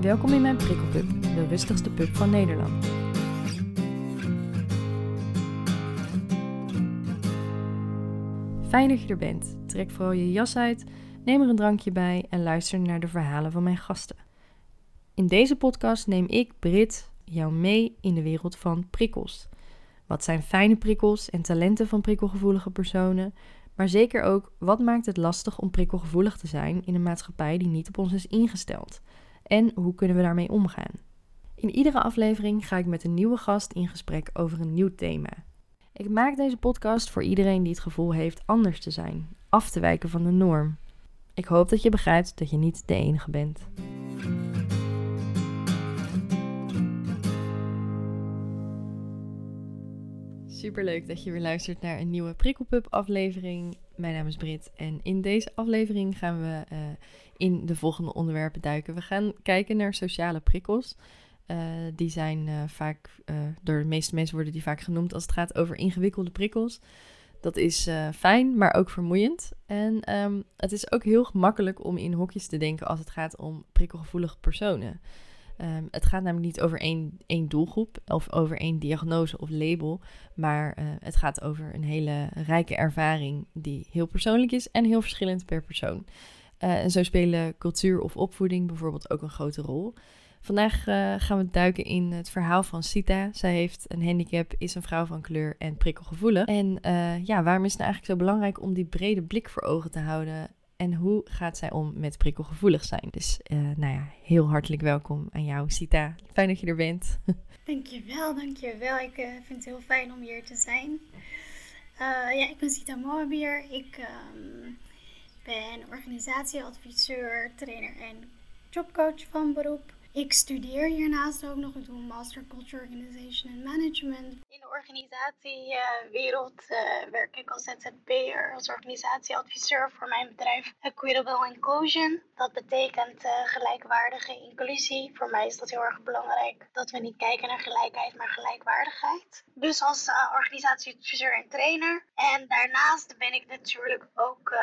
Welkom in mijn prikkelpub, de rustigste pub van Nederland. Fijn dat je er bent. Trek vooral je jas uit, neem er een drankje bij en luister naar de verhalen van mijn gasten. In deze podcast neem ik, Brit, jou mee in de wereld van prikkels. Wat zijn fijne prikkels en talenten van prikkelgevoelige personen? Maar zeker ook, wat maakt het lastig om prikkelgevoelig te zijn in een maatschappij die niet op ons is ingesteld? En hoe kunnen we daarmee omgaan? In iedere aflevering ga ik met een nieuwe gast in gesprek over een nieuw thema. Ik maak deze podcast voor iedereen die het gevoel heeft anders te zijn, af te wijken van de norm. Ik hoop dat je begrijpt dat je niet de enige bent. Superleuk dat je weer luistert naar een nieuwe Prikkelpub aflevering. Mijn naam is Brit en in deze aflevering gaan we uh, in de volgende onderwerpen duiken. We gaan kijken naar sociale prikkels. Uh, die zijn uh, vaak, door de meeste mensen worden die vaak genoemd als het gaat over ingewikkelde prikkels. Dat is fijn, maar ook vermoeiend. En um, het is ook heel gemakkelijk om in hokjes te denken als het gaat om prikkelgevoelige personen. Um, het gaat namelijk niet over één, één doelgroep of over één diagnose of label, maar het gaat over een hele rijke ervaring die heel persoonlijk is en heel verschillend per persoon. Uh, en zo spelen cultuur of opvoeding bijvoorbeeld ook een grote rol. Vandaag uh, gaan we duiken in het verhaal van Sita. Zij heeft een handicap, is een vrouw van kleur en prikkelgevoelig. En ja, waarom is het nou eigenlijk zo belangrijk om die brede blik voor ogen te houden en hoe gaat zij om met prikkelgevoelig zijn? Dus nou ja, heel hartelijk welkom aan jou, Sita. Fijn dat je er bent. Dankjewel, dankjewel. Ik vind het heel fijn om hier te zijn. Ja, ik ben Sita Moabier. Ik um, ben organisatieadviseur, trainer en jobcoach van beroep. Ik studeer hiernaast ook nog. Ik doe Master Culture Organization and Management. In de organisatiewereld uh, werk ik als ZZP'er, als organisatieadviseur voor mijn bedrijf Equitable Inclusion. Dat betekent uh, gelijkwaardige inclusie. Voor mij is dat heel erg belangrijk dat we niet kijken naar gelijkheid, maar gelijkwaardigheid. Dus als uh, organisatieadviseur en trainer. En daarnaast ben ik natuurlijk ook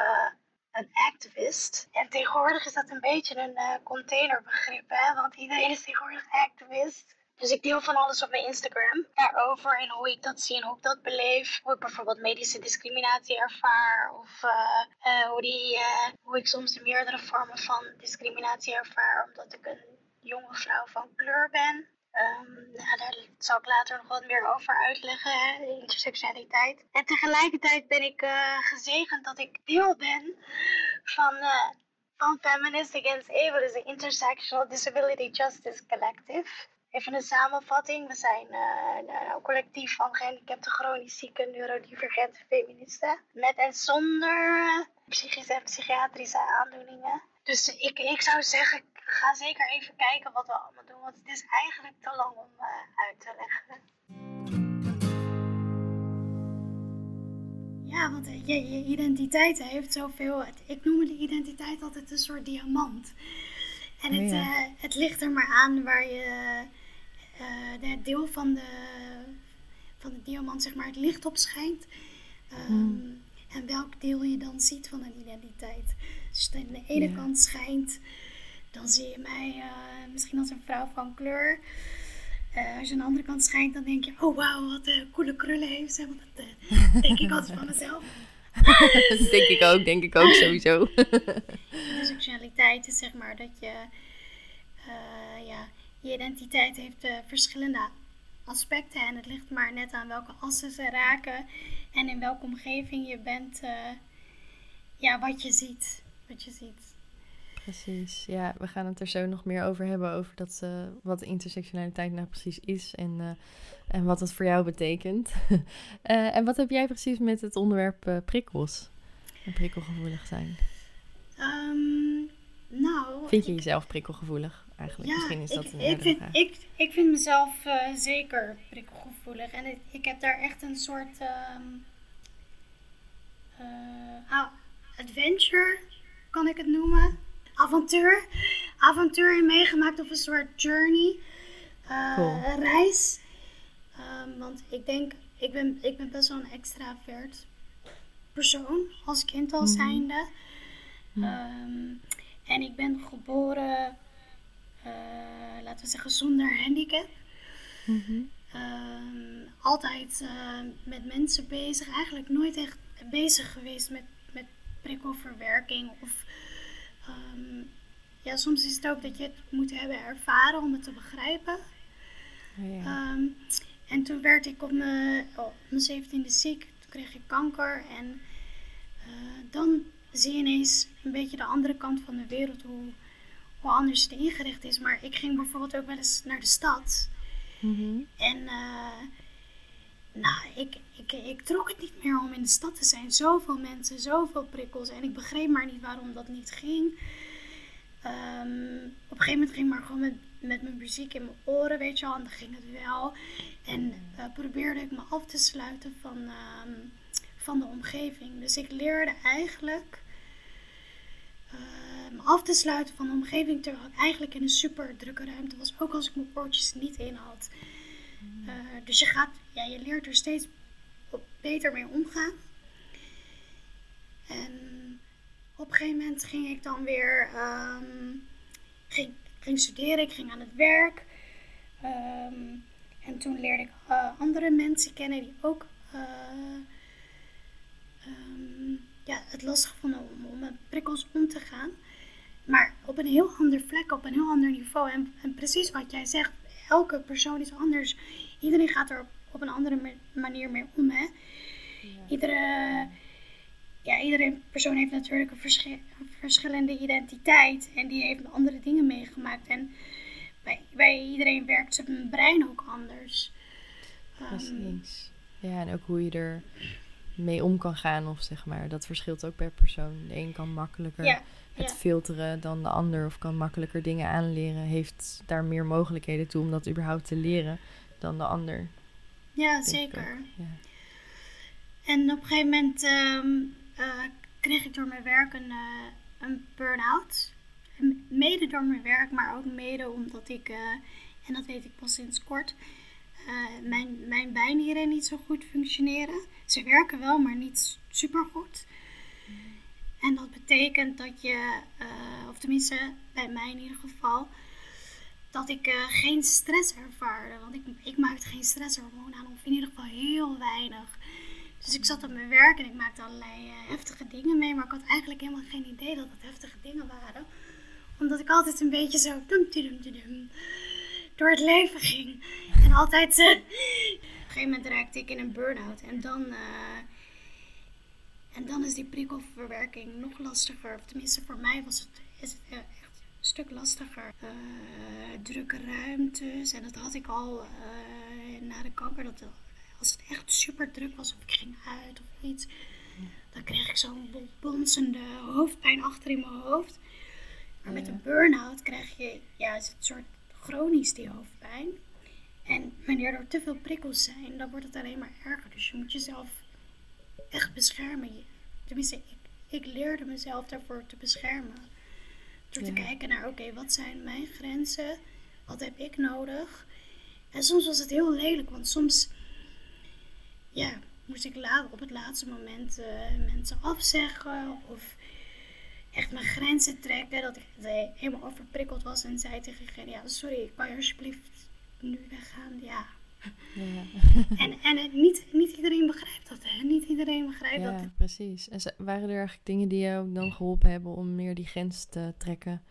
een activist. En tegenwoordig is dat een beetje een uh, containerbegrip, hè? want iedereen is tegenwoordig activist. Dus ik deel van alles op mijn Instagram daarover en hoe ik dat zie en hoe ik dat beleef. Hoe ik bijvoorbeeld medische discriminatie ervaar of uh, uh, hoe, die, hoe ik soms meerdere vormen van discriminatie ervaar omdat ik een jonge vrouw van kleur ben. Nou, daar zal ik later nog wat meer over uitleggen, hè, intersectionaliteit. En tegelijkertijd ben ik uh, gezegend dat ik deel ben van, uh, van Feminist Against Able, de Intersectional Disability Justice Collective. Even een samenvatting. We zijn uh, een collectief van gehandicapte chronisch zieke neurodivergente feministen. Met en zonder psychische en psychiatrische aandoeningen. Dus ik, ik zou zeggen, ga zeker even kijken wat we allemaal doen. Want het is eigenlijk te lang om uh, uit te leggen. Ja, want je, je identiteit heeft zoveel. Ik noem de identiteit altijd een soort diamant. En het, oh ja. uh, het ligt er maar aan waar je uh, de deel van de, van de diamant, zeg maar, het licht op schijnt. Um, hmm. En welk deel je dan ziet van een identiteit. Dus aan de ene ja. kant schijnt dan zie je mij uh, misschien als een vrouw van kleur. Uh, als je aan de andere kant schijnt, dan denk je, oh wauw, wat een coole krullen heeft ze. Want dat denk ik altijd van mezelf. denk ik ook, denk ik ook sowieso. de seksualiteit is zeg maar dat je, ja, je identiteit heeft verschillende aspecten. En het ligt maar net aan welke assen ze raken. En in welke omgeving je bent, ja, wat je ziet. Wat je ziet. Precies, ja, we gaan het er zo nog meer over hebben, over dat, uh, wat intersectionaliteit nou precies is en, uh, en wat het voor jou betekent. uh, en wat heb jij precies met het onderwerp prikkels en prikkelgevoelig zijn? Um, nou... Vind je ik, jezelf prikkelgevoelig eigenlijk? Ja, Misschien is dat ik, een ik vind, ik, ik vind mezelf zeker prikkelgevoelig en ik, ik heb daar echt een soort um, adventure, kan ik het noemen avontuur, avontuur in meegemaakt of een soort journey, uh, cool. reis. Um, want ik denk, ik ben, ik ben best wel een extravert persoon, als kind al zijnde. Mm -hmm. um, en ik ben geboren uh, laten we zeggen, zonder handicap. Mhm. Ehm, altijd eh, met mensen bezig. Eigenlijk nooit echt bezig geweest met, met prikkelverwerking. Of, ehm, ja, soms is het ook dat je het moet hebben ervaren om het te begrijpen. Oh, ja. Ehm, en toen werd ik op mijn, op mijn 17e ziek. Toen kreeg ik kanker. En eh, dan zie je ineens een beetje de andere kant van de wereld. Hoe, hoe anders het ingericht is. Maar ik ging bijvoorbeeld ook wel eens naar de stad. Mhm. En eh, nou, ik, ik, ik trok het niet meer om in de stad te zijn. Zoveel mensen, zoveel prikkels. En ik begreep maar niet waarom dat niet ging. Ehm, op een gegeven moment ging ik maar gewoon met, met mijn muziek in mijn oren, weet je wel. En dan ging het wel. En eh, probeerde ik me af te sluiten van, ehm, van de omgeving. Dus ik leerde eigenlijk eh, me af te sluiten van de omgeving. Terwijl ik eigenlijk in een super drukke ruimte was. Ook als ik mijn oortjes niet in had. Eh, dus je, gaat, ja, je leert er steeds beter mee omgaan. En op een gegeven moment ging ik dan weer ehm, ging, ging studeren. Ik ging aan het werk. Ehm, en toen leerde ik eh, andere mensen kennen die ook eh, ehm, ja, het lastig vonden om, om met prikkels om te gaan. Maar op een heel ander vlek, op een heel ander niveau. En precies wat jij zegt, elke persoon is anders. Iedereen gaat er op, op een andere ma- manier mee om. Hè? Iedere, ja, iedere persoon heeft natuurlijk een, verschi- een verschillende identiteit. En die heeft andere dingen meegemaakt. En bij, bij iedereen werkt zijn brein ook anders. Ehm, Precies. Ja, en ook hoe je er mee om kan gaan, of zeg maar, dat verschilt ook per persoon. De een kan makkelijker ja, het ja. filteren dan de ander, of kan makkelijker dingen aanleren, heeft daar meer mogelijkheden toe om dat überhaupt te leren dan de ander. ja, zeker. Ja. En op een gegeven moment ehm, eh, kreeg ik door mijn werk een, eh, een burn-out. Mede door mijn werk, maar ook mede omdat ik, eh, en dat weet ik pas sinds kort, mijn, mijn bijnieren niet zo goed functioneren. Ze werken wel, maar niet super goed. En dat betekent dat je, of tenminste bij mij in ieder geval, dat ik eh, geen stress ervaarde. Want ik, ik maakte geen stresshormoon aan, of in ieder geval heel weinig. Dus ik zat op mijn werk en ik maakte allerlei eh, heftige dingen mee. Maar ik had eigenlijk helemaal geen idee dat het heftige dingen waren. Omdat ik altijd een beetje zo dum, dum, dum, door het leven ging. En altijd... eh, op een gegeven moment raakte ik in een burn-out. En dan... en dan is die prikkelverwerking nog lastiger. Tenminste, voor mij was het, is het echt stuk lastiger. Eh, drukke ruimtes. En dat had ik al eh, na de kanker. Dat, als het echt super druk was of ik ging uit of iets. Dan kreeg ik zo'n bo- bonzende hoofdpijn achter in mijn hoofd. Maar met een burn-out krijg je, ja, is het soort chronisch die hoofdpijn. En wanneer er te veel prikkels zijn, dan wordt het alleen maar erger. Dus je moet jezelf echt beschermen. Tenminste, ik, ik leerde mezelf daarvoor te beschermen. Door te kijken naar, oké, wat zijn mijn grenzen? Wat heb ik nodig? En soms was het heel lelijk, want soms ja, moest ik la- op het laatste moment eh, mensen afzeggen of echt mijn grenzen trekken. Dat ik helemaal overprikkeld was en zei tegen ja, sorry, kan je alsjeblieft nu weggaan? Ja. En, en niet, niet iedereen begrijpt dat, hè? Niet iedereen begrijpt dat. Ja, precies. En waren er eigenlijk dingen die jou dan geholpen hebben om meer die grens te trekken?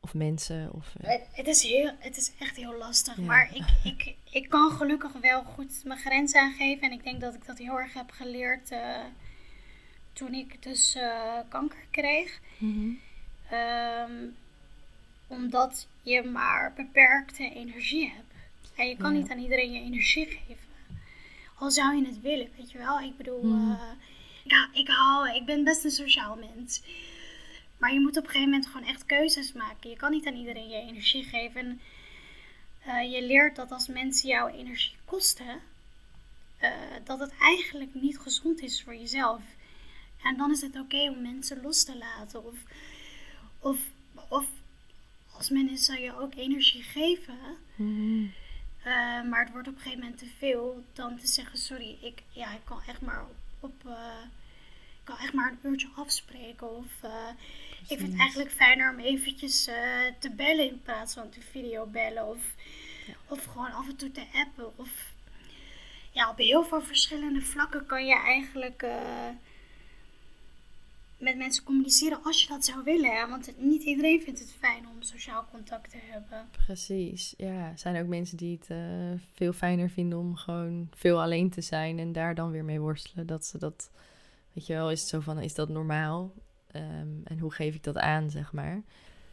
Of mensen? Of, eh, Het, het is heel, het is echt heel lastig. Ja. Maar ik, ik, ik kan gelukkig wel goed mijn grens aangeven. En ik denk dat ik dat heel erg heb geleerd eh, toen ik dus eh, kanker kreeg. mhm. Ehm, omdat je maar beperkte energie hebt. En je kan Ja. niet aan iedereen je energie geven. Al zou je het willen, weet je wel. Ik bedoel, Mhm. eh, ik, hou, ik, hou, ik ben best een sociaal mens. Maar je moet op een gegeven moment gewoon echt keuzes maken. Je kan niet aan iedereen je energie geven. En, eh, je leert dat als mensen jouw energie kosten, eh, dat het eigenlijk niet gezond is voor jezelf. En dan is het oké om mensen los te laten. Of, of, of als mensen je ook energie geven, Mhm. Eh, maar het wordt op een gegeven moment te veel, dan te zeggen: Sorry, ik, ja, ik kan echt maar op, op, eh, kan echt maar een uurtje afspreken. Of uh, ik vind het eigenlijk fijner om eventjes te bellen in plaats van te video bellen. Of, of gewoon af en toe te appen. Of ja, op heel veel verschillende vlakken kan je eigenlijk met mensen communiceren als je dat zou willen. Hè? Want niet iedereen vindt het fijn om sociaal contact te hebben. Precies, ja. Er zijn ook mensen die het uh, veel fijner vinden om gewoon veel alleen te zijn en daar dan weer mee worstelen. Dat ze dat, weet je wel, is het zo van, is dat normaal? Um, en hoe geef ik dat aan, zeg maar?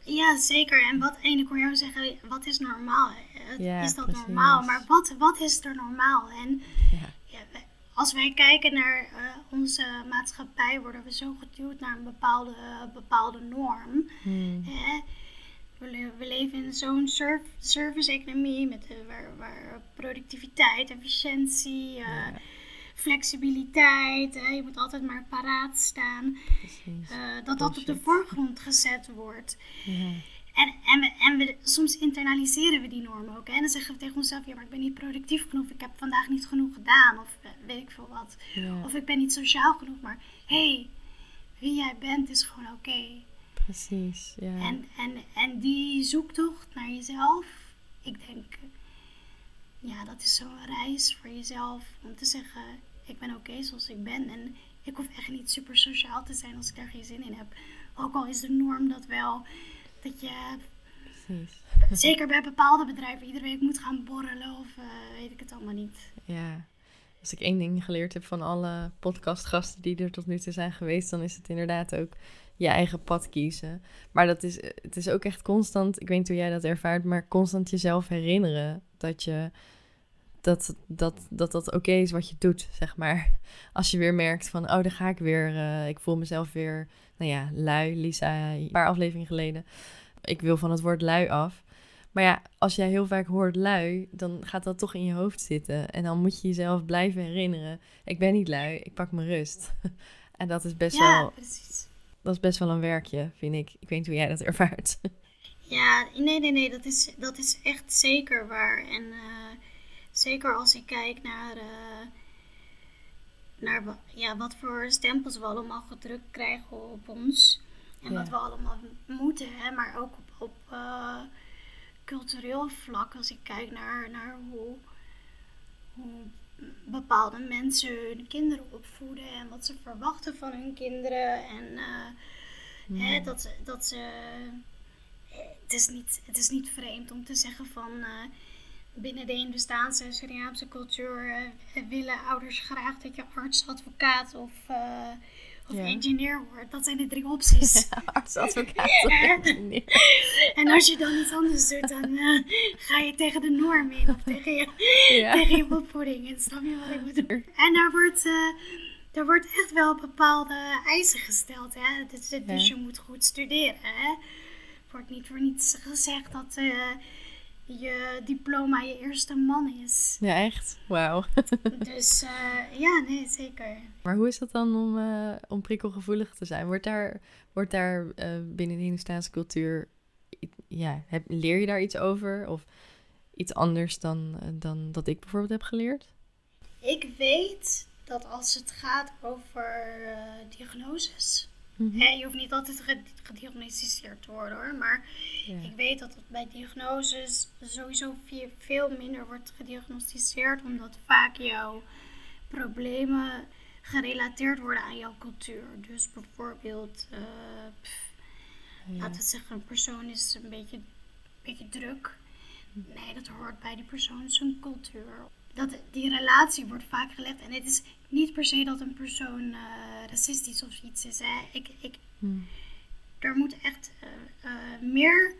Ja, zeker. En wat, en ik hoor jou zeggen, wat is normaal? Ja, is dat precies. normaal? Maar wat, wat is er normaal? En ja. Ja, als wij kijken naar uh, onze maatschappij, worden we zo geduwd naar een bepaalde, bepaalde norm. Hmm. Hè? We, we, leven in zo'n surf, service-economie met uh, waar, waar, productiviteit, efficiëntie, uh, flexibiliteit. je moet altijd maar paraat staan. Dat dat op de voorgrond gezet wordt. Ja. En, en, we, en we, soms internaliseren we die normen ook. Hè? En dan zeggen we tegen onszelf: ja, maar ik ben niet productief genoeg. Ik heb vandaag niet genoeg gedaan. Of eh, weet ik veel wat. Of ik ben niet sociaal genoeg. Maar hé, hey, wie jij bent is gewoon oké. Precies, ja. En, en, en die zoektocht naar jezelf, ik denk, ja, dat is zo'n reis voor jezelf. Om te zeggen: ik ben oké zoals ik ben. En ik hoef echt niet super sociaal te zijn als ik daar geen zin in heb. Ook al is de norm dat wel dat je, Precies. zeker bij bepaalde bedrijven, iedere week moet gaan borrelen of uh, weet ik het allemaal niet. Ja, als ik één ding geleerd heb van alle podcastgasten die er tot nu toe zijn geweest, dan is het inderdaad ook je eigen pad kiezen. Maar dat is, het is ook echt constant, ik weet niet hoe jij dat ervaart, maar constant jezelf herinneren dat je dat dat, dat, dat oké is wat je doet, zeg maar. Als je weer merkt van, oh, dan ga ik weer, uh, ik voel mezelf weer, nou ja, lui, Lisa, een paar afleveringen geleden. Ik wil van het woord lui af. Maar ja, als jij heel vaak hoort lui, dan gaat dat toch in je hoofd zitten. En dan moet je jezelf blijven herinneren, ik ben niet lui, ik pak mijn rust. en dat is best ja, wel... Precies. Dat is best wel een werkje, vind ik. Ik weet niet hoe jij dat ervaart. Ja, nee, nee, nee, dat is, dat is echt zeker waar. En... Uh Zeker als ik kijk naar, uh, naar ja, wat voor stempels we allemaal gedrukt krijgen op ons. En wat we allemaal moeten, hè, maar ook op, op uh, cultureel vlak. Als ik kijk naar, naar hoe, hoe bepaalde mensen hun kinderen opvoeden en wat ze verwachten van hun kinderen. En uh, hè, dat, dat ze. Het is, niet, het is niet vreemd om te zeggen van binnen de Hindustaanse en Surinaamse cultuur uh, willen ouders graag dat je arts, advocaat of, uh, of engineer wordt. Dat zijn de drie opties. arts, advocaat of engineer. en als je dan iets anders doet, dan uh, ga je tegen de norm in of tegen je, ja. tegen je opvoeding. En snap je wat ik bedoel? En daar wordt, daar wordt echt wel bepaalde eisen gesteld. Hè? Dus, dus je moet goed studeren. Hè? Wordt niet voor niets gezegd dat je diploma je eerste man is. Ja, echt? Wauw. dus uh, ja, nee, zeker. Maar hoe is dat dan om, uh, om prikkelgevoelig te zijn? Wordt daar, wordt daar uh, binnen de Hindustaanse cultuur, ja, heb, leer je daar iets over? Of iets anders dan, dan dat ik bijvoorbeeld heb geleerd? Ik weet dat als het gaat over diagnoses, Mhm. je hoeft niet altijd gediagnosticeerd te worden hoor. Maar ik weet dat het bij diagnoses sowieso veel minder wordt gediagnosticeerd. Omdat vaak jouw problemen gerelateerd worden aan jouw cultuur. Dus bijvoorbeeld, uh, laten we zeggen, een persoon is een beetje, een beetje druk. Nee, dat hoort bij die persoon zijn cultuur. Dat, die relatie wordt vaak gelegd. En het is niet per se dat een persoon uh, racistisch of iets is. Hè. Ik, ik, hmm. Er moet echt uh, uh, meer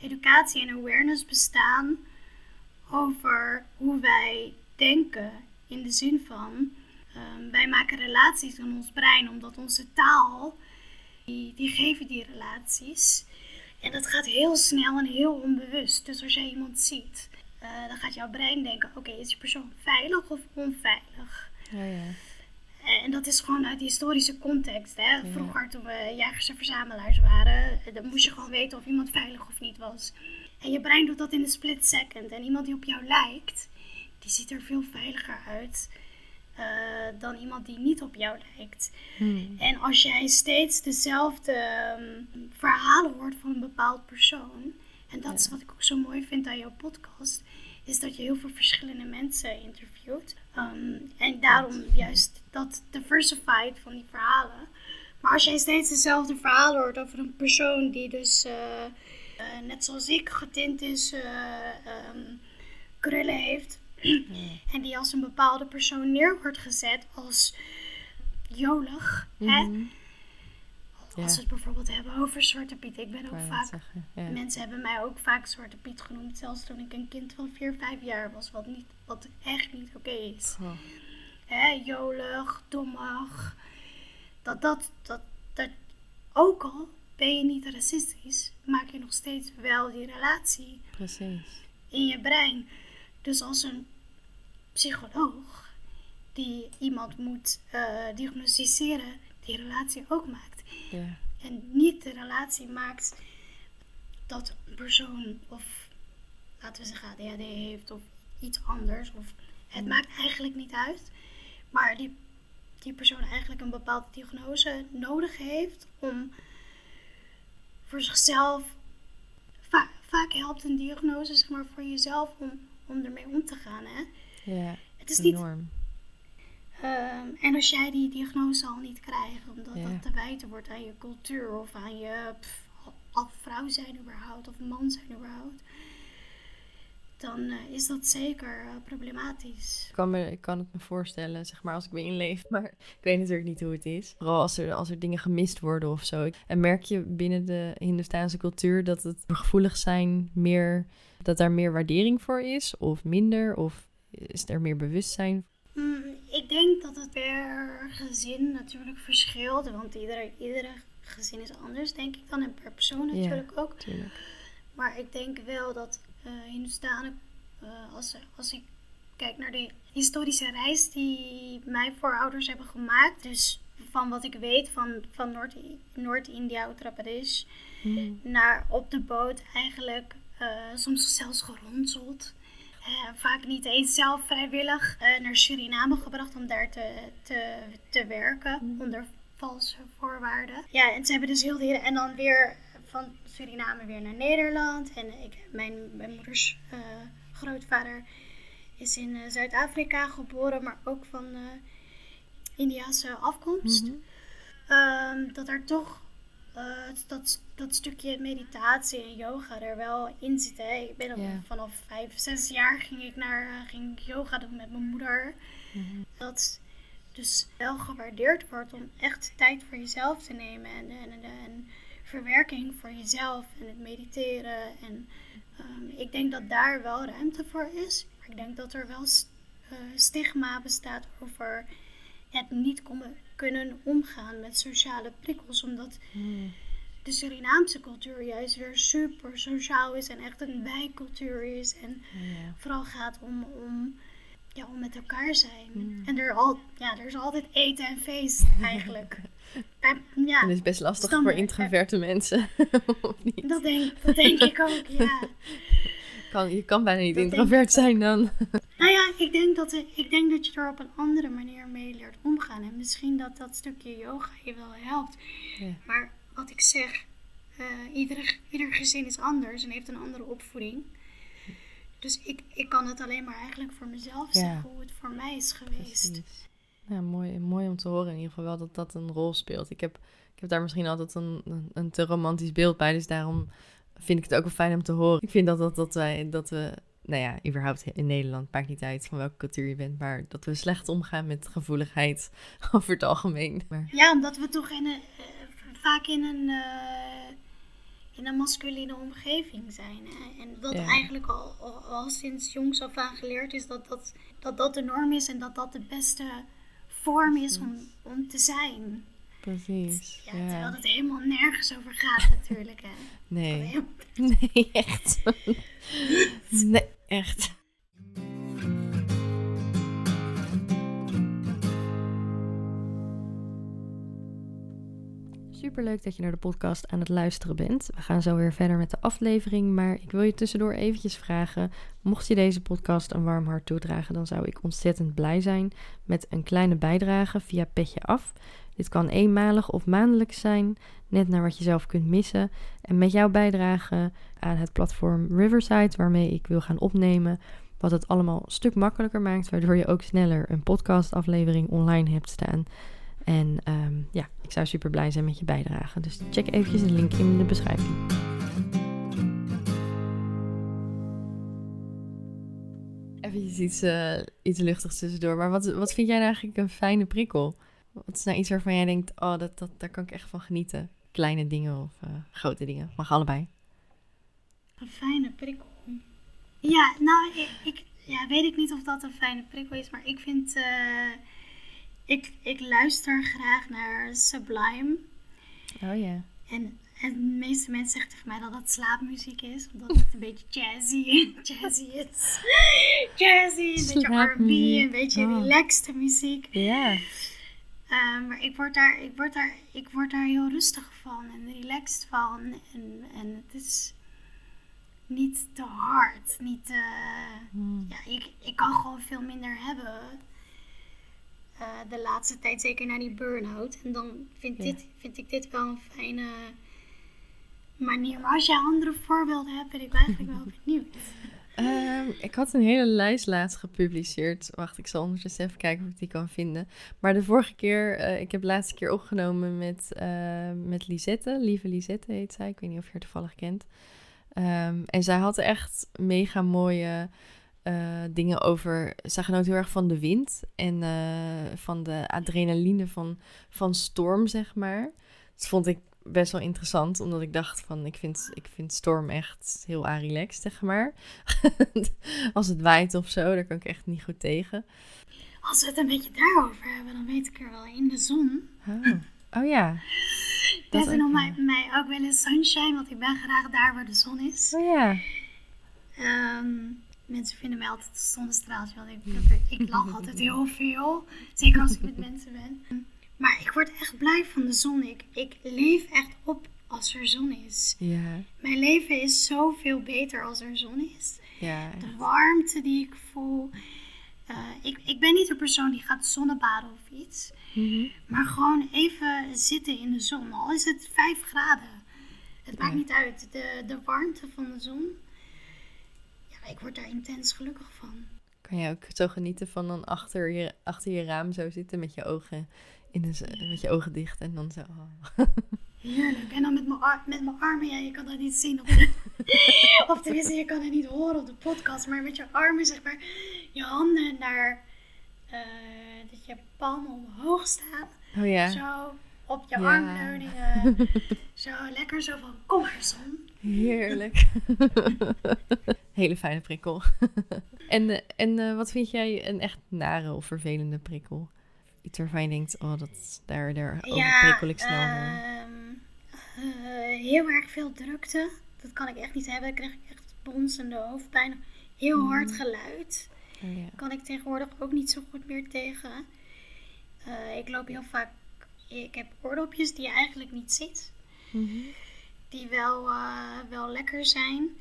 educatie en awareness bestaan over hoe wij denken. In de zin van, um, wij maken relaties in ons brein omdat onze taal, die, die geven die relaties. En dat gaat heel snel en heel onbewust. Dus als jij iemand ziet, uh, dan gaat jouw brein denken: oké, is die persoon veilig of onveilig? Ja, ja. Eh, en dat is gewoon uit historische context. Hè? Vroeger, toen we jagers en verzamelaars waren, dan moest je gewoon weten of iemand veilig of niet was. En je brein doet dat in een split second. En iemand die op jou lijkt, die ziet er veel veiliger uit eh, dan iemand die niet op jou lijkt. Hmm. En als jij steeds dezelfde ehm, verhalen hoort van een bepaald persoon, en dat is wat ik ook zo mooi vind aan jouw podcast, is dat je heel veel verschillende mensen interviewt. Ehm, en daarom juist dat diversified van die verhalen. Maar als jij steeds dezelfde verhalen hoort over een persoon die dus, eh, eh, net zoals ik, getint is, eh, ehm, krullen heeft. En die als een bepaalde persoon neer wordt gezet als jolig. Hè? Ja. Als we het bijvoorbeeld hebben over Zwarte Piet. Ik ben ook vaak ja. Mensen hebben mij ook vaak Zwarte Piet genoemd, zelfs toen ik een kind van 4, 5 jaar was, wat, niet, wat echt niet oké is. Oh. Hè, jolig, dommig. Dat, dat, dat, dat, ook al ben je niet racistisch, maak je nog steeds wel die relatie Precies. in je brein. Dus als een psycholoog die iemand moet eh, diagnosticeren, die relatie ook maakt. En niet de relatie maakt dat een persoon of laten we zeggen ADHD heeft of iets anders. Of het maakt eigenlijk niet uit. Maar die, die persoon eigenlijk een bepaalde diagnose nodig heeft om voor zichzelf. va- vaak helpt een diagnose zeg maar, voor jezelf om, om ermee om te gaan. Hè? Ja, Het is niet Ehm, en als jij die diagnose al niet krijgt, omdat Ja. dat te wijten wordt aan je cultuur of aan je pff, al- vrouw zijn überhaupt of man zijn überhaupt, dan eh, is dat zeker eh, problematisch. Ik kan, me, ik kan het me voorstellen, zeg maar, als ik me inleef. Maar ik weet natuurlijk niet hoe het is. Vooral als er, als er dingen gemist worden of zo. En merk je binnen de Hindoestaanse cultuur dat het gevoelig zijn meer... Dat daar meer waardering voor is? Of minder? Of is er meer bewustzijn? Mm, ik denk dat het per gezin natuurlijk verschilt, want iedere, iedere gezin is anders, denk ik dan. En per persoon Ja. natuurlijk ook. Natuurlijk. Maar ik denk wel dat eh Hindustanen, eh, als, als ik kijk naar de historische reis die mijn voorouders hebben gemaakt, dus van wat ik weet van, van Noord- Noord-India, Uttar Pradesh, Hmm. naar op de boot eigenlijk eh, soms zelfs geronseld. Eh, vaak niet eens zelf vrijwillig eh, naar Suriname gebracht om daar te, te, te werken onder valse voorwaarden. Ja, en ze hebben dus heel de hele... En dan weer van Suriname weer naar Nederland. En ik, mijn, mijn moeders eh, grootvader is in Zuid-Afrika geboren, maar ook van eh Indiase afkomst. Mhm. Ehm, dat er toch eh, dat, dat stukje meditatie en yoga er wel in zit. Hè. Ik ben vanaf vijf, zes jaar ging ik naar eh, ging yoga doen met mijn moeder. Mhm. Dat dus wel gewaardeerd wordt om echt tijd voor jezelf te nemen en, en, en, en verwerking voor jezelf en het mediteren. En ehm, ik denk dat daar wel ruimte voor is. Maar ik denk dat er wel eh, stigma bestaat over het niet komen- kunnen omgaan met sociale prikkels. Omdat Hmm. de Surinaamse cultuur juist weer super sociaal is en echt een wijkcultuur is. En vooral gaat om, om, ja, om met elkaar zijn. Mm. En er, al, ja, er is altijd eten en feest eigenlijk. En, ja, En het is best lastig Standaard, voor introverte mensen. dat denk, dat denk ik ook, ja. Kan, je kan bijna niet Dat introvert zijn dan. Nou ik denk, dat, ik denk dat je er op een andere manier mee leert omgaan. En misschien dat dat stukje yoga je wel helpt. Ja. Maar wat ik zeg, eh, ieder, ieder gezin is anders en heeft een andere opvoeding. Dus ik, ik kan het alleen maar eigenlijk voor mezelf Ja. zeggen hoe het voor mij is geweest. Precies. Ja, mooi, mooi om te horen in ieder geval wel dat dat een rol speelt. Ik heb, ik heb daar misschien altijd een, een, een te romantisch beeld bij, dus daarom vind ik het ook wel fijn om te horen. Ik vind dat, dat, dat, wij, dat we, nou ja, überhaupt in Nederland, maakt niet uit van welke cultuur je bent, maar dat we slecht omgaan met gevoeligheid over het algemeen. Maar, Ja, omdat we toch in een, eh, vaak in een, eh, in een masculine omgeving zijn. Hè? En dat Ja. eigenlijk al, al, al sinds jongs af aan geleerd is dat dat, dat dat de norm is en dat dat de beste vorm is om, om te zijn. Precies. Ja, Terwijl Ja. het helemaal nergens over gaat natuurlijk. Hè? Nee. Nee, echt. Nee, echt. Super leuk dat je naar de podcast aan het luisteren bent. We gaan zo weer verder met de aflevering, maar ik wil je tussendoor eventjes vragen. Mocht je deze podcast een warm hart toedragen, dan zou ik ontzettend blij zijn met een kleine bijdrage via Petje Af. Dit kan eenmalig of maandelijks zijn, net naar wat je zelf kunt missen. En met jouw bijdrage aan het platform Riverside, waarmee ik wil gaan opnemen, wat het allemaal een stuk makkelijker maakt, waardoor je ook sneller een podcastaflevering online hebt staan. En ehm, ja, ik zou super blij zijn met je bijdrage. Dus check eventjes de link in de beschrijving. Even iets, uh, iets luchtigs tussendoor. Maar wat, wat vind jij nou eigenlijk een fijne prikkel? Wat is nou iets waarvan jij denkt, oh, dat, dat, daar kan ik echt van genieten? Kleine dingen of uh, grote dingen? Mag allebei. Een fijne prikkel. Ja, nou, ik, ik ja, weet ik niet of dat een fijne prikkel is, maar ik vind... Uh, ik, ik luister graag naar Sublime. Oh ja. En, en de meeste mensen zeggen tegen mij dat dat slaapmuziek is, omdat het een beetje jazzy, jazzy is. jazzy, een beetje R&B, een beetje oh. relaxed muziek. Ja. Uh, maar ik word, daar, ik, word daar, ik word daar heel rustig van en relaxed van. En, en het is niet te hard. Niet te, hmm. ja, ik, ik kan gewoon veel minder hebben uh, de laatste tijd, zeker na die burn-out. En dan vind, dit, vind ik dit wel een fijne manier. Maar als je andere voorbeelden hebt, ben ik eigenlijk wel benieuwd. Um, ik had een hele lijst laatst gepubliceerd. Wacht, ik zal ondertussen even kijken of ik die kan vinden. Maar de vorige keer, uh, ik heb de laatste keer opgenomen met, uh, met Lisette. Lieve Lisette heet zij. Ik weet niet of je haar toevallig kent. Um, en zij had echt mega mooie uh, dingen over. Zij genoot heel erg van de wind en uh, van de adrenaline van, van storm, zeg maar. Dat vond ik best wel interessant, omdat ik dacht van, ik vind, ik vind storm echt heel relaxed, zeg maar. Als het waait of zo, daar kan ik echt niet goed tegen. Als we het een beetje daarover hebben, dan weet ik er wel in de zon. Oh, oh ja. Dat is nog mij, mij ook wel eens sunshine, want ik ben graag daar waar de zon is. Oh ja. Um, mensen vinden mij altijd een zonnestraaltje, want ik, ik lach altijd heel veel. Zeker als ik met mensen ben. Maar ik word echt blij van de zon. Ik, ik leef echt op als er zon is. Ja. Mijn leven is zoveel beter als er zon is. Ja, de warmte die ik voel. Uh, ik, ik ben niet een persoon die gaat zonnebaden of iets. Mm -hmm. Maar gewoon even zitten in de zon. Al is het 5 graden. Het maakt niet uit. De, de warmte van de zon ik word daar intens gelukkig van. Kan je ook zo genieten van dan achter je, achter je raam zo zitten met je ogen, in de, met je ogen dicht en dan zo. Oh. Heerlijk. En dan met mijn, met mijn armen, ja, je kan dat niet zien op de, of tenminste, je kan het niet horen op de podcast, maar met je armen, zeg maar, je handen naar, uh, dat je palmen omhoog staan. Oh ja. Zo op je ja. armleuningen. zo lekker zo van, kom maar zon. Heerlijk. Hele fijne prikkel. en uh, en uh, wat vind jij een echt nare of vervelende prikkel? Iets waarvan je denkt, oh, dat, daar, daar ja, prikkel ik snel um, heel erg veel drukte. Dat kan ik echt niet hebben. Dan krijg ik echt bonsende hoofdpijn. Heel mm. hard geluid. Oh, ja. Kan ik tegenwoordig ook niet zo goed meer tegen. ik loop heel vaak... Ik heb oordopjes die je eigenlijk niet ziet. Mm -hmm. Die wel, wel lekker zijn.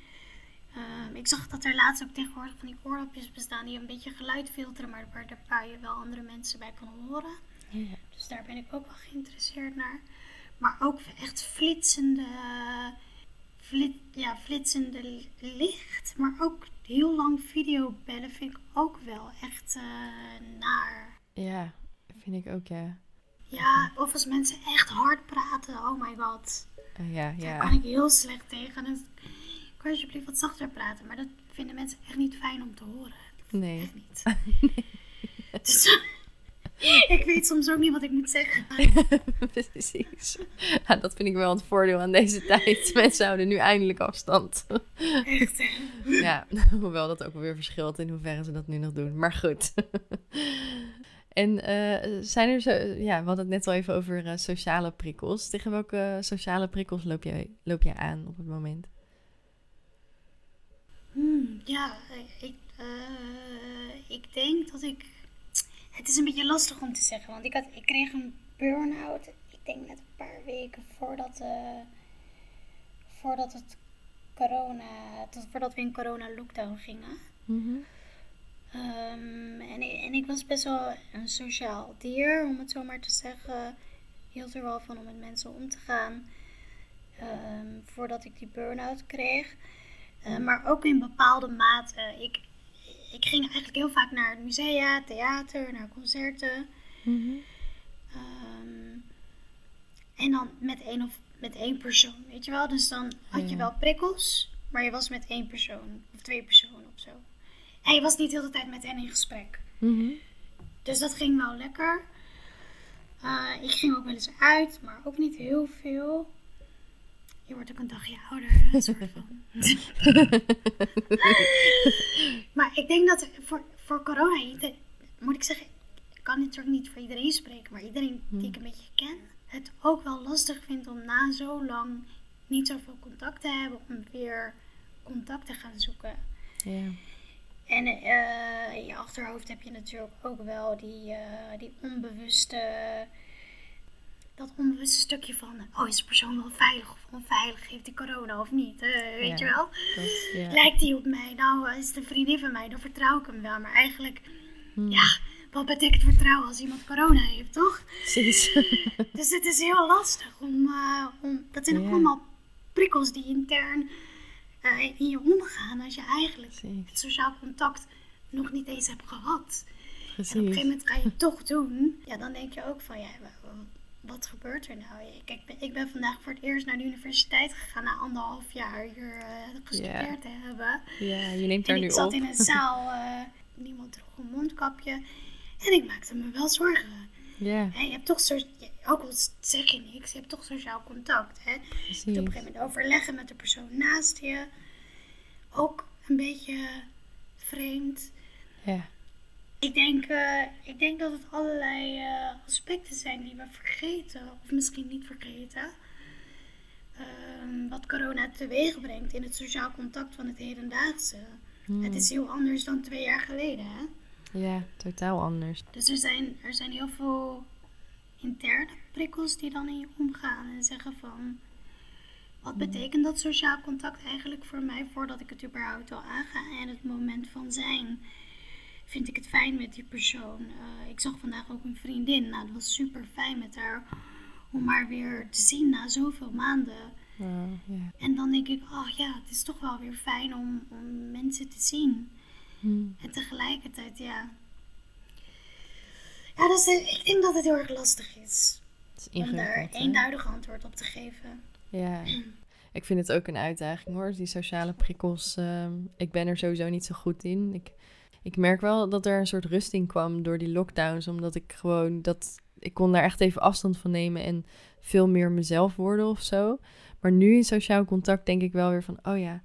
Um, ik zag dat er laatst ook tegenwoordig van die oordopjes bestaan die een beetje geluid filteren, maar waar, waar je wel andere mensen bij kan horen. Ja. Dus daar ben ik ook wel geïnteresseerd naar. Maar ook echt flitsende, flit, ja, flitsende licht, maar ook heel lang videobellen vind ik ook wel echt uh, naar. Ja, vind ik ook, ja. Ja, of als mensen echt hard praten, oh my god. Ja, ja. Daar kan ik heel slecht tegen. Dus kan je alsjeblieft wat zachter praten? Maar dat vinden mensen echt niet fijn om te horen. Nee. Echt niet. Dus, ik weet soms ook niet wat ik moet zeggen. Precies. Ja, dat vind ik wel het voordeel aan deze tijd. Mensen houden nu eindelijk afstand. Echt, Ja, hoewel dat ook wel weer verschilt in hoeverre ze dat nu nog doen. Maar goed. En uh, zijn er zo, ja, we hadden het net al even over uh, sociale prikkels. Tegen welke sociale prikkels loop jij, loop jij aan op het moment? Hmm, ja, ik, uh, ik denk dat ik. Het is een beetje lastig om te zeggen, want ik, had, ik kreeg een burn-out. Ik denk net een paar weken voordat, voordat het corona, tot, voordat we in corona lockdown gingen. Mhm. Ehm, en, en ik was best wel een sociaal dier, om het zo maar te zeggen. Hield er wel van om met mensen om te gaan. Ehm, voordat ik die burn-out kreeg. Uh, maar ook in bepaalde mate. Ik, ik ging eigenlijk heel vaak naar musea, theater, naar concerten. Mhm. Ehm, en dan met één, of, met één persoon, weet je wel. Dus dan had je wel prikkels, maar je was met één persoon of twee personen of zo. Je was niet de hele tijd met hen in gesprek. Mhm. Dus dat ging wel lekker. Uh, ik ging ook wel eens uit, maar ook niet heel veel. Je wordt ook een dagje ouder, een soort van. maar ik denk dat voor, voor corona, moet ik zeggen, ik kan natuurlijk niet voor iedereen spreken, maar iedereen die ik hmm. een beetje ken, het ook wel lastig vindt om na zo lang niet zoveel contact te hebben, om weer contact te gaan zoeken. Ja. En uh, in je achterhoofd heb je natuurlijk ook wel die, uh, die onbewuste dat onbewuste stukje van, oh is de persoon wel veilig of onveilig, heeft die corona of niet, weet je wel? Dat, ja. Lijkt die op mij? Nou, is het een vriendin van mij, dan vertrouw ik hem wel. Maar eigenlijk, hmm. ja, wat betekent vertrouwen als iemand corona heeft, toch? Precies. dus het is heel lastig om, om dat zijn ook allemaal prikkels die intern uh, in je omgaan als je eigenlijk het sociaal contact nog niet eens hebt gehad. Precies. En op een gegeven moment ga je het toch doen. Ja, dan denk je ook van, ja, wat gebeurt er nou? Kijk, ik ben vandaag voor het eerst naar de universiteit gegaan na anderhalf jaar hier uh, gestudeerd te hebben. Ja, je neemt daar nu op. ik zat in een zaal, uh, niemand droeg een mondkapje. En ik maakte me wel zorgen. Ja. je hebt toch zo, ook al zeg je niks, je hebt toch sociaal contact. Hè? Je moet op een gegeven moment overleggen met de persoon naast je. Ook een beetje vreemd. Ja. Ik denk, uh, ik denk dat het allerlei uh, aspecten zijn die we vergeten, of misschien niet vergeten. Uh, wat corona teweeg brengt in het sociaal contact van het hedendaagse. Hmm. Het is heel anders dan twee jaar geleden, hè? Ja, totaal anders. Dus er zijn, er zijn heel veel interne prikkels die dan in je omgaan en zeggen van... Wat hmm. betekent dat sociaal contact eigenlijk voor mij voordat ik het überhaupt al aanga en het moment van zijn? vind ik het fijn met die persoon. Uh, ik zag vandaag ook een vriendin. Nou, dat was super fijn met haar om haar weer te zien na zoveel maanden. En dan denk ik, oh ja, het is toch wel weer fijn om, om mensen te zien. Hmm. En tegelijkertijd, ja. Ja, dus, ik denk dat het heel erg lastig is. is om daar eenduidig antwoord op te geven. Ja. Ik vind het ook een uitdaging hoor, die sociale prikkels. Uh, ik ben er sowieso niet zo goed in. Ik ik merk wel dat er een soort rusting kwam door die lockdowns. Omdat ik gewoon dat. Ik kon daar echt even afstand van nemen en veel meer mezelf worden of zo. Maar nu in sociaal contact denk ik wel weer van: oh ja,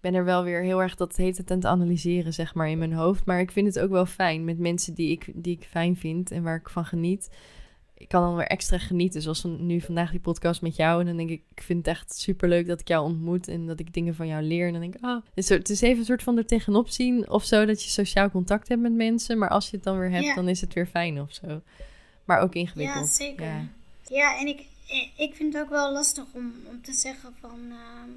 ben er wel weer heel erg dat heet het aan het analyseren, zeg maar, in mijn hoofd. Maar ik vind het ook wel fijn met mensen die ik, die ik fijn vind en waar ik van geniet ik kan dan weer extra genieten. Zoals nu vandaag die podcast met jou. En dan denk ik, ik vind het echt super leuk dat ik jou ontmoet. En dat ik dingen van jou leer. En dan denk ik, oh. Dus het is even een soort van er tegenop zien. Of zo, dat je sociaal contact hebt met mensen. Maar als je het dan weer hebt, dan is het weer fijn of zo. Maar ook ingewikkeld. Ja, zeker. Ja, ja en ik, ik vind het ook wel lastig om, om te zeggen van... Ehm,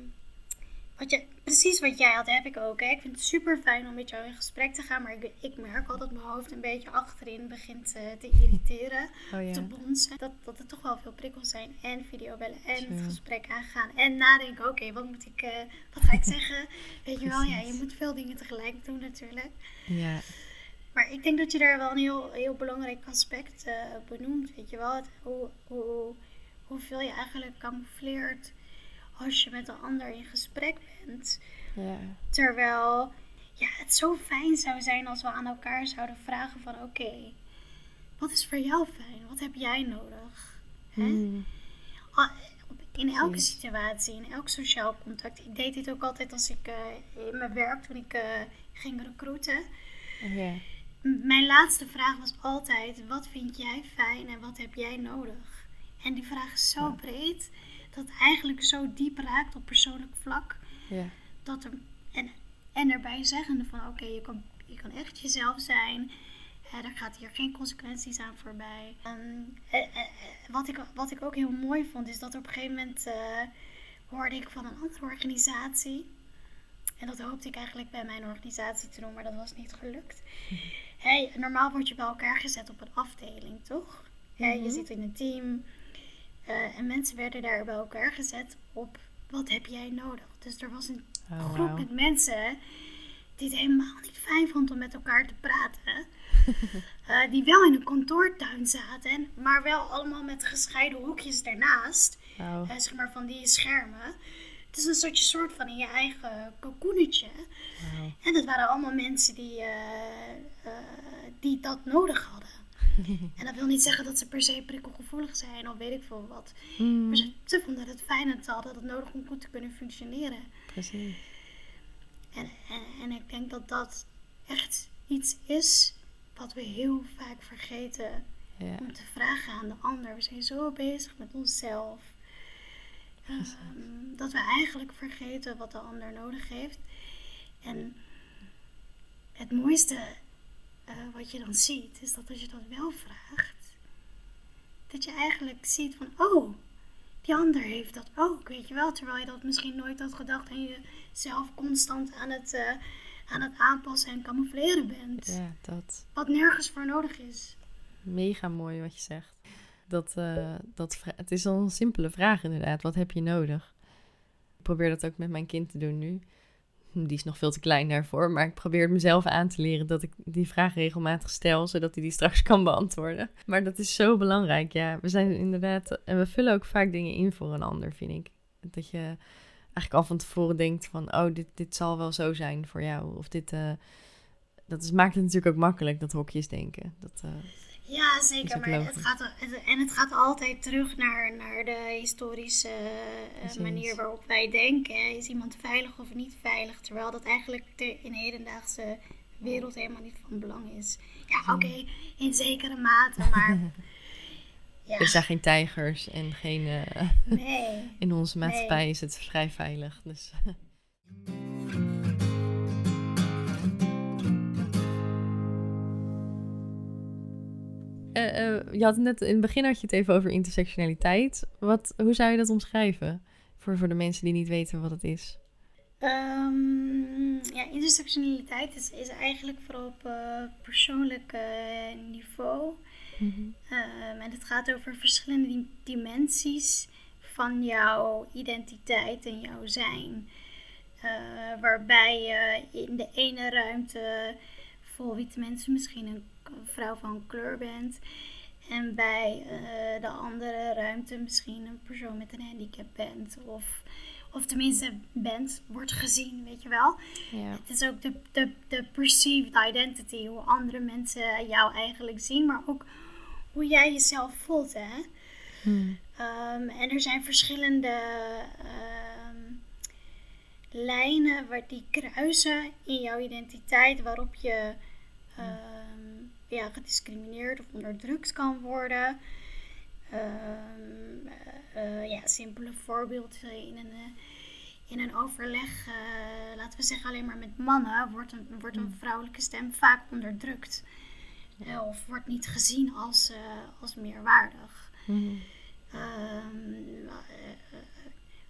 wat je, precies wat jij had, heb ik ook. Hè. Ik vind het super fijn om met jou in gesprek te gaan. Maar ik, ik merk al dat mijn hoofd een beetje achterin begint uh, te irriteren. Oh, ja. Te bonzen. Dat, dat er toch wel veel prikkels zijn. En videobellen en het gesprek aangaan. En nadenken, oké, wat moet ik, uh, wat ga ik zeggen? Weet je wel, ja, je moet veel dingen tegelijk doen natuurlijk. Ja. Maar ik denk dat je daar wel een heel, heel belangrijk aspect uh, benoemt. Weet je wel, het, hoe, hoe, hoeveel je eigenlijk camoufleert als je met een ander in gesprek bent. Ja. Terwijl ja, het zo fijn zou zijn als we aan elkaar zouden vragen van oké, wat is voor jou fijn? Wat heb jij nodig? Hè? Hmm. In elke situatie, in elk sociaal contact. Ik deed dit ook altijd als ik uh, in mijn werk, toen ik uh, ging recruiten. Mijn laatste vraag was altijd: wat vind jij fijn en wat heb jij nodig? En die vraag is zo breed dat eigenlijk zo diep raakt op persoonlijk vlak. Ja. Dat er, en, en erbij zeggende van oké, je, kan, je kan echt jezelf zijn. Daar gaat hier geen consequenties aan voorbij. Um, wat, ik, wat ik ook heel mooi vond, is dat op een gegeven moment hoorde ik van een andere organisatie. En dat hoopte ik eigenlijk bij mijn organisatie te doen, maar dat was niet gelukt. Hey, normaal word je bij elkaar gezet op een afdeling, toch? Mm je zit in een team. Uh, en mensen werden daar bij elkaar gezet op wat heb jij nodig. Dus er was een oh, groep met mensen die het helemaal niet fijn vond om met elkaar te praten. uh, die wel in een kantoortuin zaten, maar wel allemaal met gescheiden hoekjes daarnaast. Uh, zeg maar van die schermen. Het is een soortje soort van in je eigen cocoonetje. En dat waren allemaal mensen die, die dat nodig hadden. en dat wil niet zeggen dat ze per se prikkelgevoelig zijn of weet ik veel wat. Mm. Maar ze, vonden het fijn en ze hadden het nodig om goed te kunnen functioneren. Precies. En, en, en ik denk dat dat echt iets is wat we heel vaak vergeten ja. om te vragen aan de ander. We zijn zo bezig met onszelf. Um, dat we eigenlijk vergeten wat de ander nodig heeft. En het mooiste uh, wat je dan ziet, is dat als je dat wel vraagt, dat je eigenlijk ziet van, oh, die ander heeft dat ook, weet je wel. Terwijl je dat misschien nooit had gedacht en je zelf constant aan het, uh, aan het aanpassen en camoufleren bent. Ja, dat. Wat nergens voor nodig is. Mega mooi wat je zegt. Dat, uh, dat, het is al een simpele vraag inderdaad. Wat heb je nodig? Ik probeer dat ook met mijn kind te doen nu. Die is nog veel te klein daarvoor. Maar ik probeer mezelf aan te leren dat ik die vraag regelmatig stel, zodat hij die straks kan beantwoorden. Maar dat is zo belangrijk. Ja, we zijn inderdaad. En we vullen ook vaak dingen in voor een ander, vind ik. Dat je eigenlijk al van tevoren denkt van, oh, dit, dit zal wel zo zijn voor jou. Of dit. Uh, dat is, maakt het natuurlijk ook makkelijk, dat hokjes denken. Dat, uh, ja, zeker. Maar het gaat, en het gaat altijd terug naar, naar de historische uh, manier waarop wij denken. Is iemand veilig of niet veilig? Terwijl dat eigenlijk de, in de hedendaagse wereld helemaal niet van belang is. Ja, oké, in zekere mate, maar... ja. Er zijn geen tijgers en geen... Uh, nee. in onze maatschappij is het vrij veilig, dus... Uh, uh, je had net in het begin had je het even over intersectionaliteit. Wat, hoe zou je dat omschrijven voor, voor de mensen die niet weten wat het is? Um, ja, intersectionaliteit is, is eigenlijk vooral op uh, persoonlijk niveau. Mm -hmm. en het gaat over verschillende dimensies van jouw identiteit en jouw zijn. waarbij je in de ene ruimte vol witte mensen misschien een vrouw van kleur bent. En bij uh, de andere ruimte misschien een persoon met een handicap bent. Of, of tenminste bent, wordt gezien, weet je wel. Ja. Het is ook de, de, de perceived identity. Hoe andere mensen jou eigenlijk zien. Maar ook hoe jij jezelf voelt, hè. Hmm. Um, en er zijn verschillende um, lijnen waar die kruisen in jouw identiteit. Waarop je... Um, ja, gediscrimineerd of onderdrukt kan worden. Um, uh, ja, simpele voorbeelden in een, uh, in een overleg, uh, laten we zeggen alleen maar met mannen, wordt een, wordt een mm. vrouwelijke stem vaak onderdrukt. of wordt niet gezien als, als meerwaardig. Mm. Um,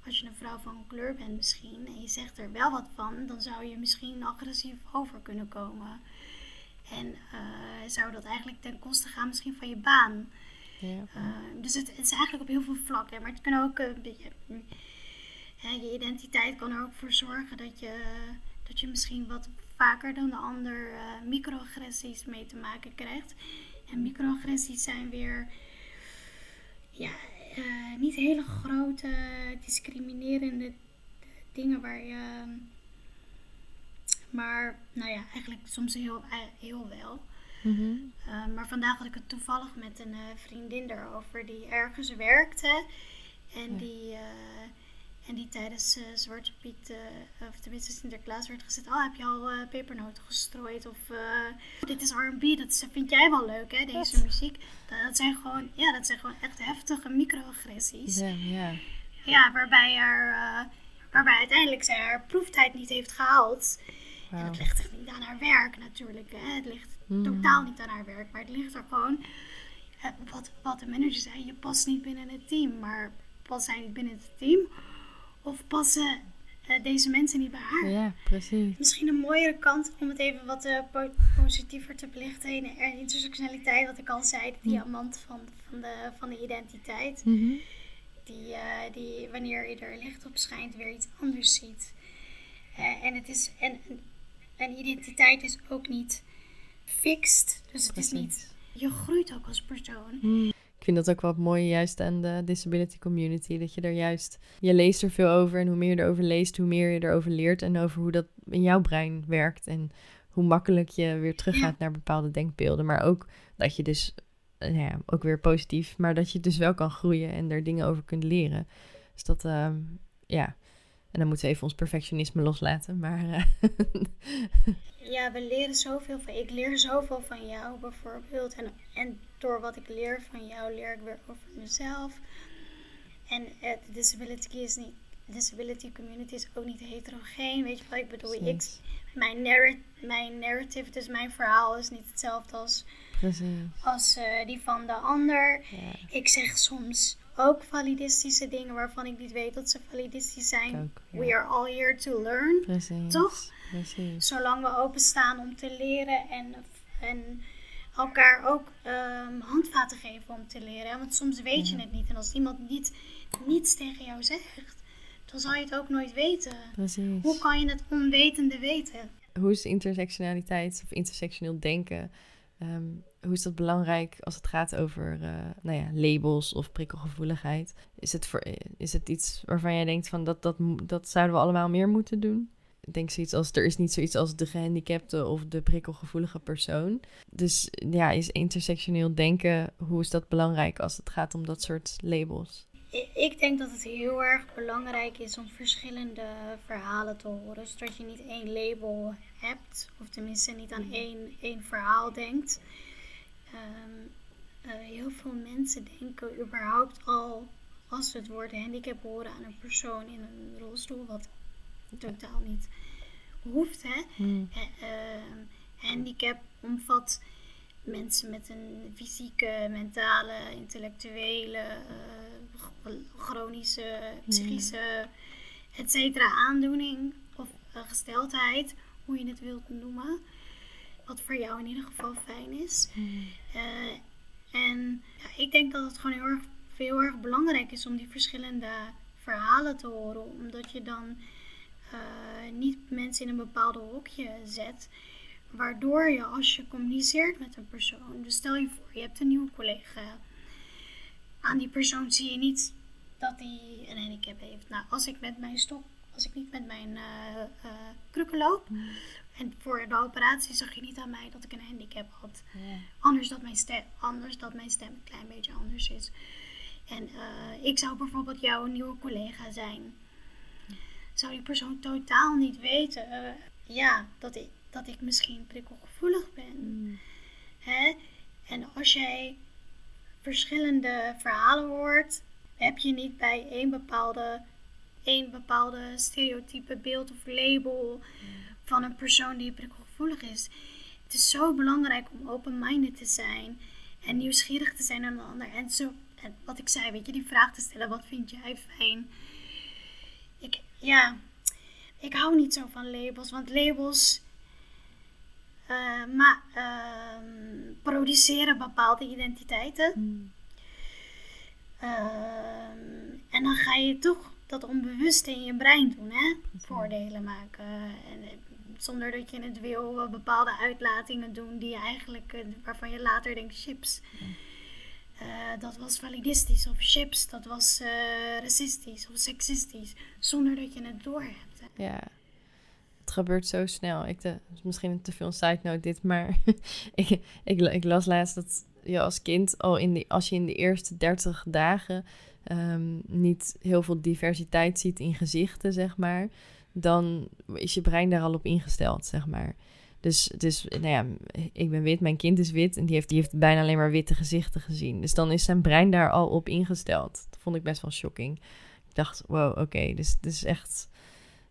als je een vrouw van kleur bent misschien en je zegt er wel wat van, dan zou je misschien agressief over kunnen komen. En uh, zou dat eigenlijk ten koste gaan misschien van je baan. Ja. Uh, dus het, het, is eigenlijk op heel veel vlakken. Maar het kan ook een beetje... je identiteit kan er ook voor zorgen dat je, dat je misschien wat vaker dan de ander uh, microagressies mee te maken krijgt. En microagressies zijn weer ja, niet hele grote discriminerende dingen waar je maar nou ja, eigenlijk soms heel, eh, heel wel. Mhm. Eh, maar vandaag had ik het toevallig met een uh, vriendin erover die ergens werkte. En, die, en die tijdens Zwarte Piet, of tenminste Sinterklaas, werd gezegd: Oh, heb je al pepernoten gestrooid? Of dit is RB, dat vind jij wel leuk, hè, deze muziek? Dat, zijn gewoon, ja, dat zijn gewoon echt heftige microagressies. Ja, ja. ja waarbij, er, waarbij uiteindelijk zij haar proeftijd niet heeft gehaald. En dat ligt niet aan haar werk natuurlijk. Hè. Het ligt mm. totaal niet aan haar werk. Maar het ligt er gewoon, wat, wat de manager zei, je past niet binnen het team. Maar past zij niet binnen het team? Of passen uh, deze mensen niet bij haar? Ja, precies. Misschien een mooiere kant om het even wat uh, po positiever te belichten. En intersectionaliteit, wat ik al zei, de mm. diamant van, van, de, van de identiteit. Mm -hmm. die, die wanneer je er licht op schijnt, weer iets anders ziet. en het is... En, en identiteit is ook niet fixed. Dus het is niet. Je groeit ook als persoon. Hmm. Ik vind dat ook wel mooi, juist aan de disability community. Dat je er juist. Je leest er veel over. En hoe meer je erover leest, hoe meer je erover leert. En over hoe dat in jouw brein werkt. En hoe makkelijk je weer teruggaat naar bepaalde denkbeelden. Maar ook dat je dus. Nou ja, ook weer positief. Maar dat je dus wel kan groeien en er dingen over kunt leren. Dus dat. Uh, ja. En dan moeten we even ons perfectionisme loslaten. Maar. Uh, ja, we leren zoveel van. Ik leer zoveel van jou bijvoorbeeld. En, en door wat ik leer van jou, leer ik weer over mezelf. En uh, de disability is niet. Disability community is ook niet heterogeen. Weet je wat ik bedoel? Ik, mijn, narrative, mijn narrative, dus mijn verhaal, is niet hetzelfde als, als uh, die van de ander. Ja. Ik zeg soms ook validistische dingen waarvan ik niet weet dat ze validistisch zijn. Ook, ja. We are all here to learn. Precies. Toch? Precies. Zolang we openstaan om te leren en, en elkaar ook um, handvaten geven om te leren. Want soms weet je het niet. En als iemand niet, niets tegen jou zegt, dan zal je het ook nooit weten. Precies. Hoe kan je het onwetende weten? Hoe is intersectionaliteit of intersectioneel denken? Um, hoe is dat belangrijk als het gaat over uh, nou ja, labels of prikkelgevoeligheid? Is het, voor, is het iets waarvan jij denkt van dat, dat, dat zouden we allemaal meer moeten doen? Ik denk zoiets als er is niet zoiets als de gehandicapte of de prikkelgevoelige persoon. Dus ja, is intersectioneel denken, hoe is dat belangrijk als het gaat om dat soort labels? Ik denk dat het heel erg belangrijk is om verschillende verhalen te horen, zodat je niet één label hebt, of tenminste niet aan één, één verhaal denkt. Um, uh, heel veel mensen denken überhaupt al, als ze het woord handicap horen, aan een persoon in een rolstoel, wat totaal niet hoeft. Hè? Mm. Uh, handicap omvat mensen met een fysieke, mentale, intellectuele, uh, chronische, psychische, mm. et cetera, aandoening of gesteldheid, hoe je het wilt noemen wat voor jou in ieder geval fijn is. Mm. Uh, en ja, ik denk dat het gewoon heel erg, heel erg belangrijk is om die verschillende verhalen te horen. Omdat je dan uh, niet mensen in een bepaalde hokje zet. Waardoor je als je communiceert met een persoon. Dus stel je voor, je hebt een nieuwe collega. Aan die persoon zie je niet dat hij een handicap heeft. Nou, als ik met mijn stok, als ik niet met mijn uh, krukken loop, mm. En voor de operatie zag je niet aan mij dat ik een handicap had. Ja. Anders, dat mijn stem, anders dat mijn stem een klein beetje anders is. En uh, ik zou bijvoorbeeld jouw nieuwe collega zijn. Zou die persoon totaal niet weten uh, ja, dat, ik, dat ik misschien prikkelgevoelig ben. Mm. Hè? En als jij verschillende verhalen hoort, heb je niet bij één bepaalde, één bepaalde stereotype beeld of label. Van een persoon die prikkelgevoelig is. Het is zo belangrijk om open-minded te zijn en nieuwsgierig te zijn aan de ander. En zo, en wat ik zei, weet je, die vraag te stellen: wat vind jij fijn? Ik, ja, ik hou niet zo van labels, want labels uh, maar, uh, produceren bepaalde identiteiten. Mm. Uh, en dan ga je toch dat onbewust in je brein doen, hè? Voordelen maken. En zonder dat je het wil, bepaalde uitlatingen doen die eigenlijk, eh, waarvan je later denkt, chips. Uh, dat was validistisch of chips, dat was uh, racistisch of seksistisch, zonder dat je het doorhebt. Ja, het gebeurt zo snel. Ik de, misschien te veel side note dit, maar ik, ik, ik, las laatst dat je als kind al in de, als je in de eerste 30 dagen um, niet heel veel diversiteit ziet in gezichten, zeg maar dan is je brein daar al op ingesteld, zeg maar. Dus, dus nou ja, ik ben wit, mijn kind is wit en die heeft, die heeft bijna alleen maar witte gezichten gezien. Dus dan is zijn brein daar al op ingesteld. Dat vond ik best wel shocking. Ik dacht, wow, oké, dus het is echt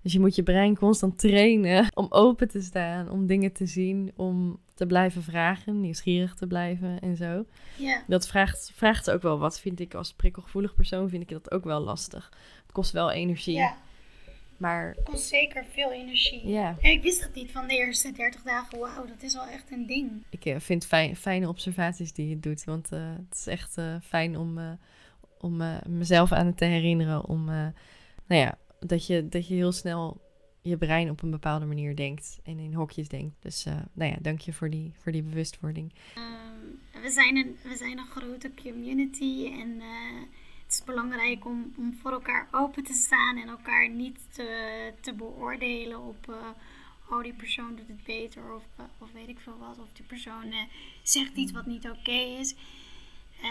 Dus je moet je brein constant trainen om open te staan, om dingen te zien, om te blijven vragen, nieuwsgierig te blijven en zo. Ja. Dat vraagt, vraagt ook wel wat, vind ik. Als prikkelgevoelig persoon vind ik dat ook wel lastig. Het kost wel energie. Ja, Maar het kost zeker veel energie. ja, En ik wist dat niet van de eerste 30 dagen. Wauw, dat is wel echt een ding. ik eh, vind fijn, fijne observaties die je doet. Want eh, het is echt eh, fijn om, om mezelf aan het te herinneren. Om, nou ja, dat je, dat je heel snel je brein op een bepaalde manier denkt. En in hokjes denkt. Dus eh, nou ja, dank je voor die, voor die bewustwording. Ehm, we, zijn een, we zijn een grote community en eh, het is belangrijk om, om voor elkaar open te staan en elkaar niet te, te beoordelen op, eh, oh die persoon doet het beter of, of weet ik veel wat, of die persoon zegt iets wat niet oké is.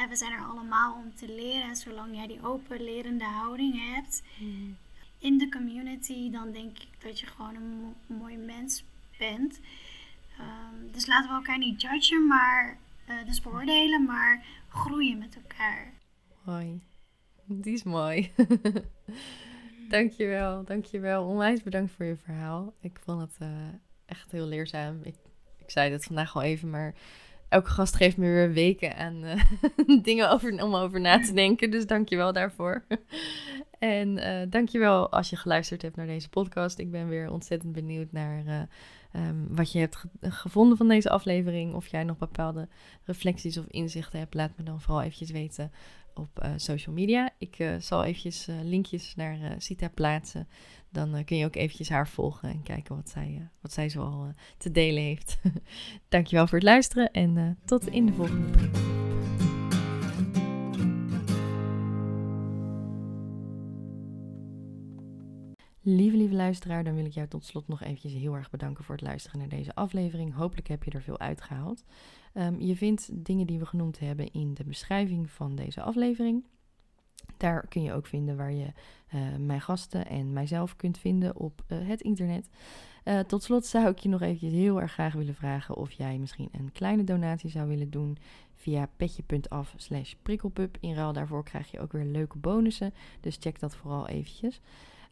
We zijn er allemaal om te leren en zolang jij die open lerende houding hebt in de community, dan denk ik dat je gewoon een mo- mooi mens bent. Ehm, dus laten we elkaar niet judgen, maar eh, dus beoordelen, maar groeien met elkaar. Mooi. Die is mooi. dankjewel, dankjewel. Onwijs bedankt voor je verhaal. Ik vond het eh, echt heel leerzaam. Ik, ik zei het vandaag al even, maar elke gast geeft me weer weken aan eh, dingen over, om over na te denken. Dus dankjewel daarvoor. En eh dankjewel als je geluisterd hebt naar deze podcast. Ik ben weer ontzettend benieuwd naar eh, ehm, wat je hebt ge- gevonden van deze aflevering. Of jij nog bepaalde reflecties of inzichten hebt. Laat me dan vooral eventjes weten op eh, social media. Ik zal eventjes linkjes naar Sita plaatsen. Dan kun je ook eventjes haar volgen en kijken wat zij, wat zij zoal te delen heeft. Dankjewel voor het luisteren en tot in de volgende Lieve, lieve luisteraar, dan wil ik jou tot slot nog eventjes heel erg bedanken voor het luisteren naar deze aflevering. Hopelijk heb je er veel uitgehaald. Ehm, je vindt dingen die we genoemd hebben in de beschrijving van deze aflevering. Daar kun je ook vinden waar je eh, mijn gasten en mijzelf kunt vinden op eh, het internet. Eh, tot slot zou ik je nog eventjes heel erg graag willen vragen of jij misschien een kleine donatie zou willen doen via petje.af prikkelpub. In ruil daarvoor krijg je ook weer leuke bonussen, dus check dat vooral eventjes.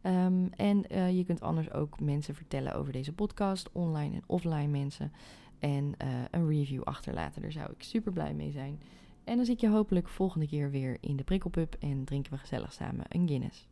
Ehm, en eh, je kunt anders ook mensen vertellen over deze podcast, online en offline mensen. En eh, een review achterlaten, daar zou ik super blij mee zijn. En dan zie ik je hopelijk volgende keer weer in de prikkelpub en drinken we gezellig samen een Guinness.